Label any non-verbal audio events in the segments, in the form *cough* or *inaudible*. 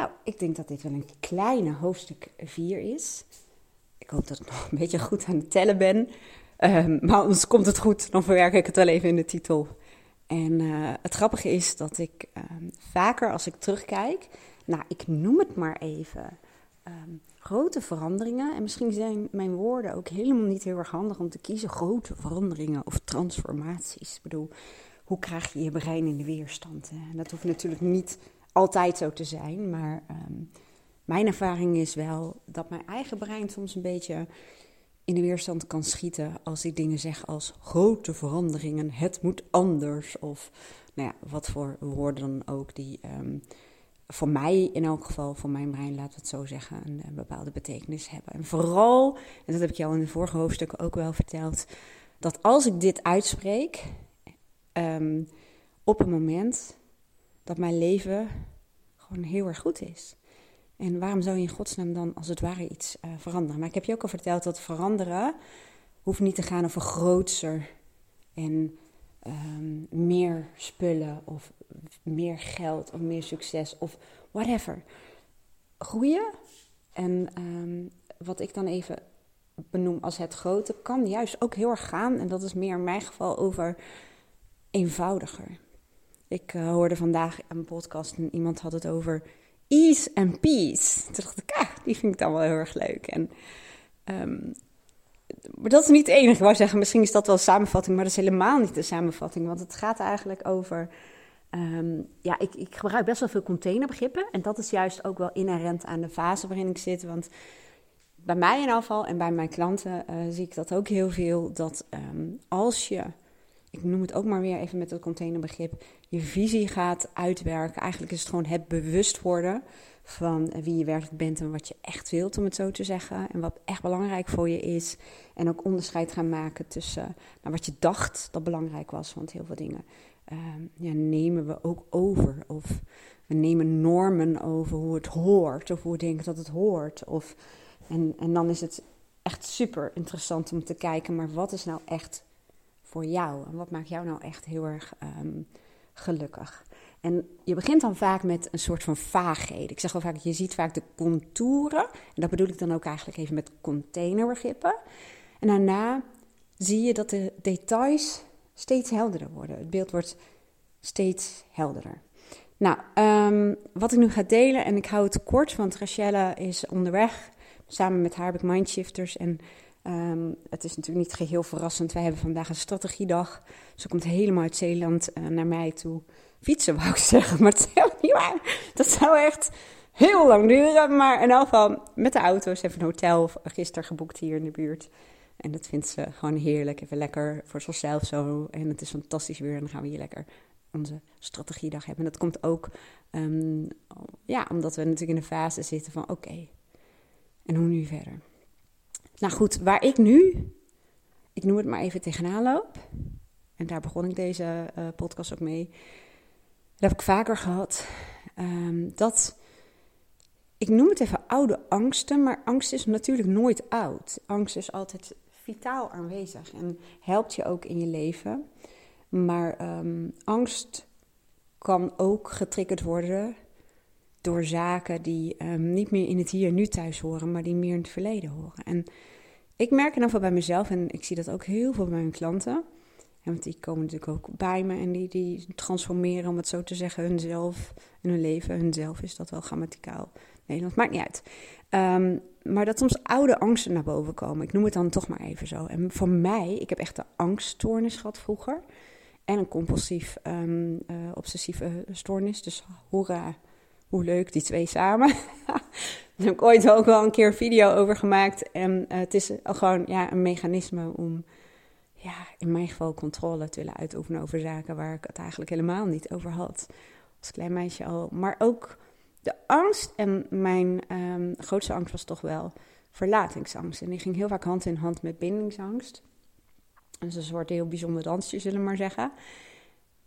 Nou, ik denk dat dit wel een kleine hoofdstuk 4 is. Ik hoop dat ik nog een beetje goed aan het tellen ben. Um, maar anders komt het goed, dan verwerk ik het wel even in de titel. En uh, het grappige is dat ik um, vaker als ik terugkijk, nou, ik noem het maar even, um, grote veranderingen. En misschien zijn mijn woorden ook helemaal niet heel erg handig om te kiezen. Grote veranderingen of transformaties. Ik bedoel, hoe krijg je je brein in de weerstand? En dat hoeft natuurlijk niet altijd zo te zijn, maar um, mijn ervaring is wel dat mijn eigen brein soms een beetje in de weerstand kan schieten als ik dingen zeg als grote veranderingen, het moet anders. Of nou ja, wat voor woorden dan ook die um, voor mij in elk geval, voor mijn brein, we het zo zeggen, een, bepaalde betekenis hebben. En vooral, en dat heb ik jou in de vorige hoofdstukken ook wel verteld, dat als ik dit uitspreek, um, op een moment dat mijn leven gewoon heel erg goed is. En waarom zou je in godsnaam dan als het ware iets uh, veranderen? Maar ik heb je ook al verteld dat veranderen hoeft niet te gaan over grootser en um, meer spullen of meer geld of meer succes of whatever. Groeien en um, wat ik dan even benoem als het grote kan juist ook heel erg gaan. En dat is meer in mijn geval over eenvoudiger. Ik uh, hoorde vandaag een podcast en iemand had het over ease and peace. Toen dacht ik, ah, die vind ik dan wel heel erg leuk. En, um, maar dat is niet het enige. Ik wou zeggen, misschien is dat wel een samenvatting, maar dat is helemaal niet de samenvatting. Want het gaat eigenlijk over. Um, ja, ik, ik gebruik best wel veel containerbegrippen. En dat is juist ook wel inherent aan de fase waarin ik zit. Want bij mij in afval en bij mijn klanten uh, zie ik dat ook heel veel. Dat um, als je ik noem het ook maar weer even met het containerbegrip, je visie gaat uitwerken. Eigenlijk is het gewoon het bewust worden van wie je werkelijk bent en wat je echt wilt, om het zo te zeggen. En wat echt belangrijk voor je is. En ook onderscheid gaan maken tussen nou, wat je dacht dat belangrijk was. Want heel veel dingen ja, nemen we ook over. Of we nemen normen over hoe het hoort, of hoe we denken dat het hoort. Of, en, en dan is het echt super interessant om te kijken, maar wat is nou echt voor jou? En wat maakt jou nou echt heel erg um, gelukkig? En je begint dan vaak met een soort van vaagheden. Ik zeg wel vaak, je ziet vaak de contouren. En dat bedoel ik dan ook eigenlijk even met containerbegrippen. En daarna zie je dat de details steeds helderder worden. Het beeld wordt steeds helderder. Nou, um, wat ik nu ga delen, en ik hou het kort, want Rachelle is onderweg. Samen met haar heb ik Mindshifters en Um, het is natuurlijk niet geheel verrassend. Wij hebben vandaag een strategiedag. Ze komt helemaal uit Zeeland uh, naar mij toe. Fietsen *laughs* wou ik zeggen, maar het is helemaal niet waar. Dat zou echt heel lang duren. Maar in elk geval met de auto. Ze heeft een hotel gisteren geboekt hier in de buurt. En dat vindt ze gewoon heerlijk. Even lekker voor zichzelf zo. En het is fantastisch weer. En dan gaan we hier lekker onze strategiedag hebben. En dat komt ook um, ja, omdat we natuurlijk in de fase zitten van oké. En hoe nu verder? Nou goed, waar ik nu, ik noem het maar even tegenaan loop. En daar begon ik deze uh, podcast ook mee. Dat heb ik vaker gehad. Um, dat, ik noem het even oude angsten, maar angst is natuurlijk nooit oud. Angst is altijd vitaal aanwezig en helpt je ook in je leven. Maar um, angst kan ook getriggerd worden door zaken die um, niet meer in het hier en nu thuis horen, maar die meer in het verleden horen. En ik merk in ieder bij mezelf, en ik zie dat ook heel veel bij mijn klanten. want die komen natuurlijk ook bij me en die, die transformeren, om het zo te zeggen, hunzelf en hun leven. Hunzelf is dat wel grammaticaal. Dat maakt niet uit. Um, maar dat soms oude angsten naar boven komen. Ik noem het dan toch maar even zo. En voor mij, ik heb echt een angststoornis gehad vroeger. En een compulsief um, uh, obsessieve stoornis. Dus hoera, hoe leuk, die twee samen. *laughs* Daar heb ik ooit ook wel een keer video over gemaakt. En uh, het is gewoon ja, een mechanisme om, ja, in mijn geval controle te willen uitoefenen over zaken waar ik het eigenlijk helemaal niet over had. Als klein meisje al. Maar ook de angst. En mijn um, grootste angst was toch wel verlatingsangst. En die ging heel vaak hand in hand met bindingsangst. Dus een soort heel bijzonder dansje, zullen we maar zeggen.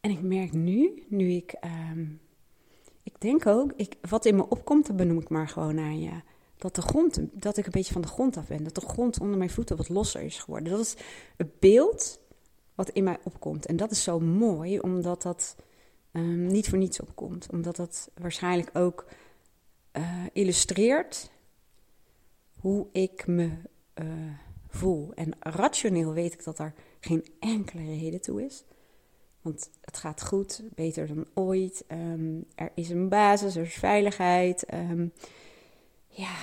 En ik merk nu, nu ik um, ik denk ook, ik, wat in me opkomt, dat benoem ik maar gewoon aan je. Dat de grond, dat ik een beetje van de grond af ben. Dat de grond onder mijn voeten wat losser is geworden. Dat is het beeld wat in mij opkomt. En dat is zo mooi, omdat dat um, niet voor niets opkomt. Omdat dat waarschijnlijk ook uh, illustreert hoe ik me uh, voel. En rationeel weet ik dat er geen enkele reden toe is. Want het gaat goed, beter dan ooit. Um, er is een basis, er is veiligheid. Um, ja.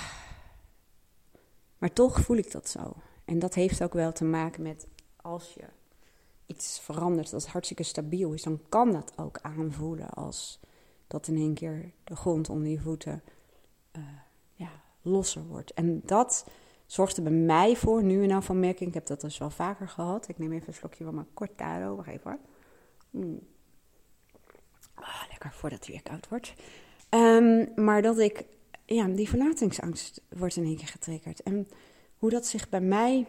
Maar toch voel ik dat zo. En dat heeft ook wel te maken met als je iets verandert dat hartstikke stabiel is, dan kan dat ook aanvoelen als dat in één keer de grond onder je voeten uh, ja, losser wordt. En dat zorgt er bij mij voor, nu en dan van merking, ik heb dat dus wel vaker gehad. Ik neem even een slokje van mijn cortado, wacht even hoor. Mm. Oh, lekker voordat het weer koud wordt. Um, maar dat ik, ja, die verlatingsangst wordt in één keer getriggerd. En hoe dat zich bij mij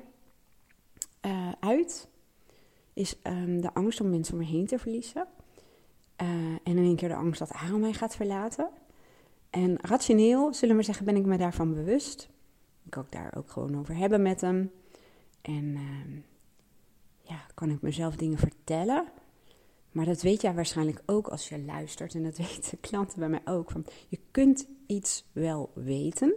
uh, uit, is um, de angst om mensen om me heen te verliezen. Uh, en in één keer de angst dat Aaron mij gaat verlaten. En rationeel, zullen we zeggen, ben ik me daarvan bewust. Ik kan ook daar ook gewoon over hebben met hem. En uh, ja, kan ik mezelf dingen vertellen. Maar dat weet jij waarschijnlijk ook als je luistert. En dat *laughs* weten klanten bij mij ook. Van, je kunt iets wel weten.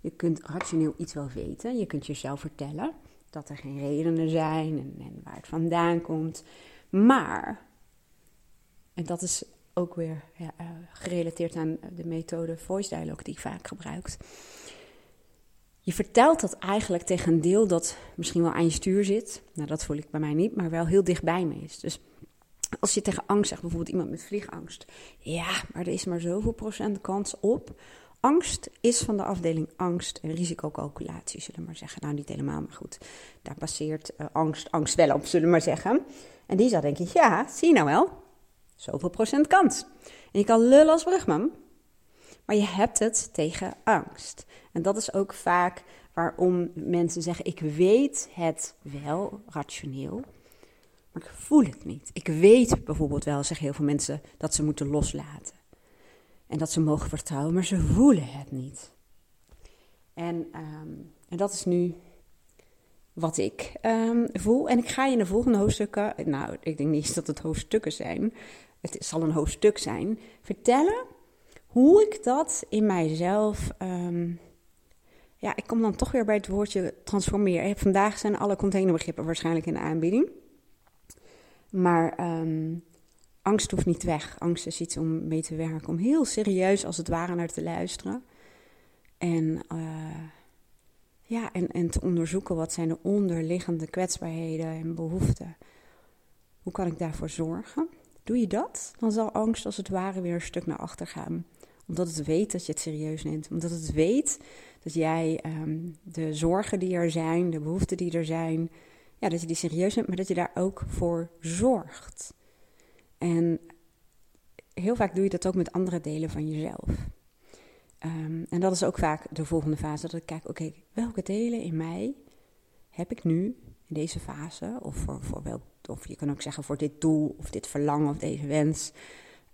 Je kunt rationeel iets wel weten. Je kunt jezelf vertellen dat er geen redenen zijn en, en waar het vandaan komt. Maar, en dat is ook weer ja, uh, gerelateerd aan de methode voice dialogue die ik vaak gebruik. Je vertelt dat eigenlijk tegen een deel dat misschien wel aan je stuur zit. Nou, dat voel ik bij mij niet, maar wel heel dichtbij me is. Dus als je tegen angst zegt, bijvoorbeeld iemand met vliegangst. Ja, maar er is maar zoveel procent kans op. Angst is van de afdeling angst en risicocalculatie, zullen we maar zeggen. Nou, niet helemaal, maar goed. Daar baseert uh, angst, angst wel op, zullen we maar zeggen. En die zou denken, ja, zie je nou wel, zoveel procent kans. En je kan lullen als brugman, maar je hebt het tegen angst. En dat is ook vaak waarom mensen zeggen, ik weet het wel rationeel, maar ik voel het niet. Ik weet bijvoorbeeld wel, zeggen heel veel mensen, dat ze moeten loslaten. En dat ze mogen vertrouwen, maar ze voelen het niet. En, um, en dat is nu wat ik um, voel. En ik ga je in de volgende hoofdstukken, nou, ik denk niet dat het hoofdstukken zijn, het zal een hoofdstuk zijn, vertellen hoe ik dat in mijzelf. Um, ja, ik kom dan toch weer bij het woordje transformeren. Vandaag zijn alle containerbegrippen waarschijnlijk in de aanbieding. Maar um, angst hoeft niet weg. Angst is iets om mee te werken, om heel serieus als het ware naar te luisteren. En, uh, ja, en, en te onderzoeken wat zijn de onderliggende kwetsbaarheden en behoeften. Hoe kan ik daarvoor zorgen? Doe je dat, dan zal angst als het ware weer een stuk naar achter gaan. Omdat het weet dat je het serieus neemt. Omdat het weet dat jij um, de zorgen die er zijn, de behoeften die er zijn, ja, dat je die serieus neemt, maar dat je daar ook voor zorgt. En heel vaak doe je dat ook met andere delen van jezelf. Um, en dat is ook vaak de volgende fase, dat ik kijk, oké, welke delen in mij heb ik nu in deze fase, of voor, voor of je kan ook zeggen voor dit doel, of dit verlangen, of deze wens,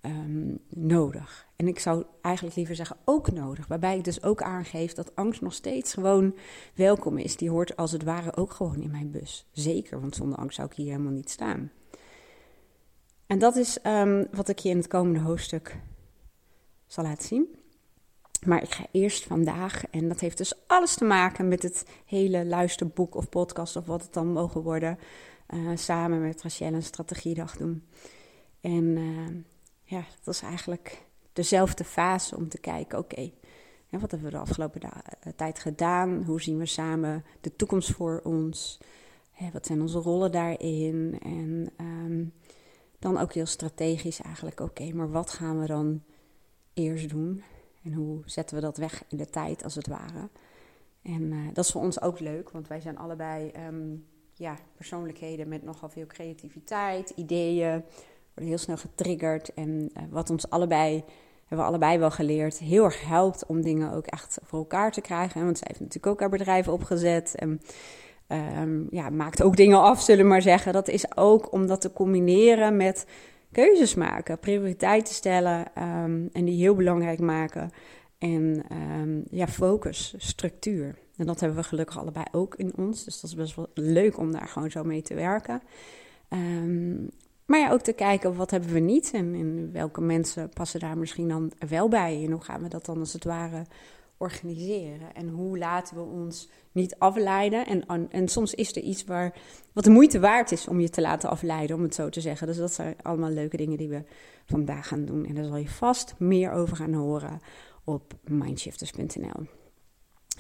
um, nodig. En ik zou eigenlijk liever zeggen ook nodig, waarbij ik dus ook aangeef dat angst nog steeds gewoon welkom is. Die hoort als het ware ook gewoon in mijn bus. Zeker, want zonder angst zou ik hier helemaal niet staan. En dat is um, wat ik je in het komende hoofdstuk zal laten zien. Maar ik ga eerst vandaag, en dat heeft dus alles te maken met het hele luisterboek of podcast of wat het dan mogen worden, uh, samen met Rachel een strategiedag doen. En uh, ja, dat is eigenlijk dezelfde fase om te kijken, oké, wat hebben we de afgelopen eh, tijd gedaan? Hoe zien we samen de toekomst voor ons? Hè, wat zijn onze rollen daarin? En um, dan ook heel strategisch eigenlijk, oké, maar wat gaan we dan eerst doen? En hoe zetten we dat weg in de tijd, als het ware? En uh, dat is voor ons ook leuk, want wij zijn allebei um, ja, persoonlijkheden met nogal veel creativiteit, ideeën, heel snel getriggerd. En uh, wat ons allebei, hebben we allebei wel geleerd, heel erg helpt om dingen ook echt voor elkaar te krijgen. Want zij heeft natuurlijk ook haar bedrijf opgezet. En um, ja, maakt ook dingen af, zullen we maar zeggen. Dat is ook om dat te combineren met keuzes maken, prioriteiten stellen um, en die heel belangrijk maken. En um, ja, focus, structuur. En dat hebben we gelukkig allebei ook in ons. Dus dat is best wel leuk om daar gewoon zo mee te werken. Maar ja, ook te kijken wat hebben we niet en, en welke mensen passen daar misschien dan wel bij. En hoe gaan we dat dan als het ware organiseren? En hoe laten we ons niet afleiden? En, en soms is er iets waar, wat de moeite waard is om je te laten afleiden, om het zo te zeggen. Dus dat zijn allemaal leuke dingen die we vandaag gaan doen. En daar zal je vast meer over gaan horen op mindshifters.nl.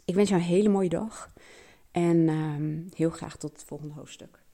Ik wens jou een hele mooie dag en ehm, heel graag tot het volgende hoofdstuk.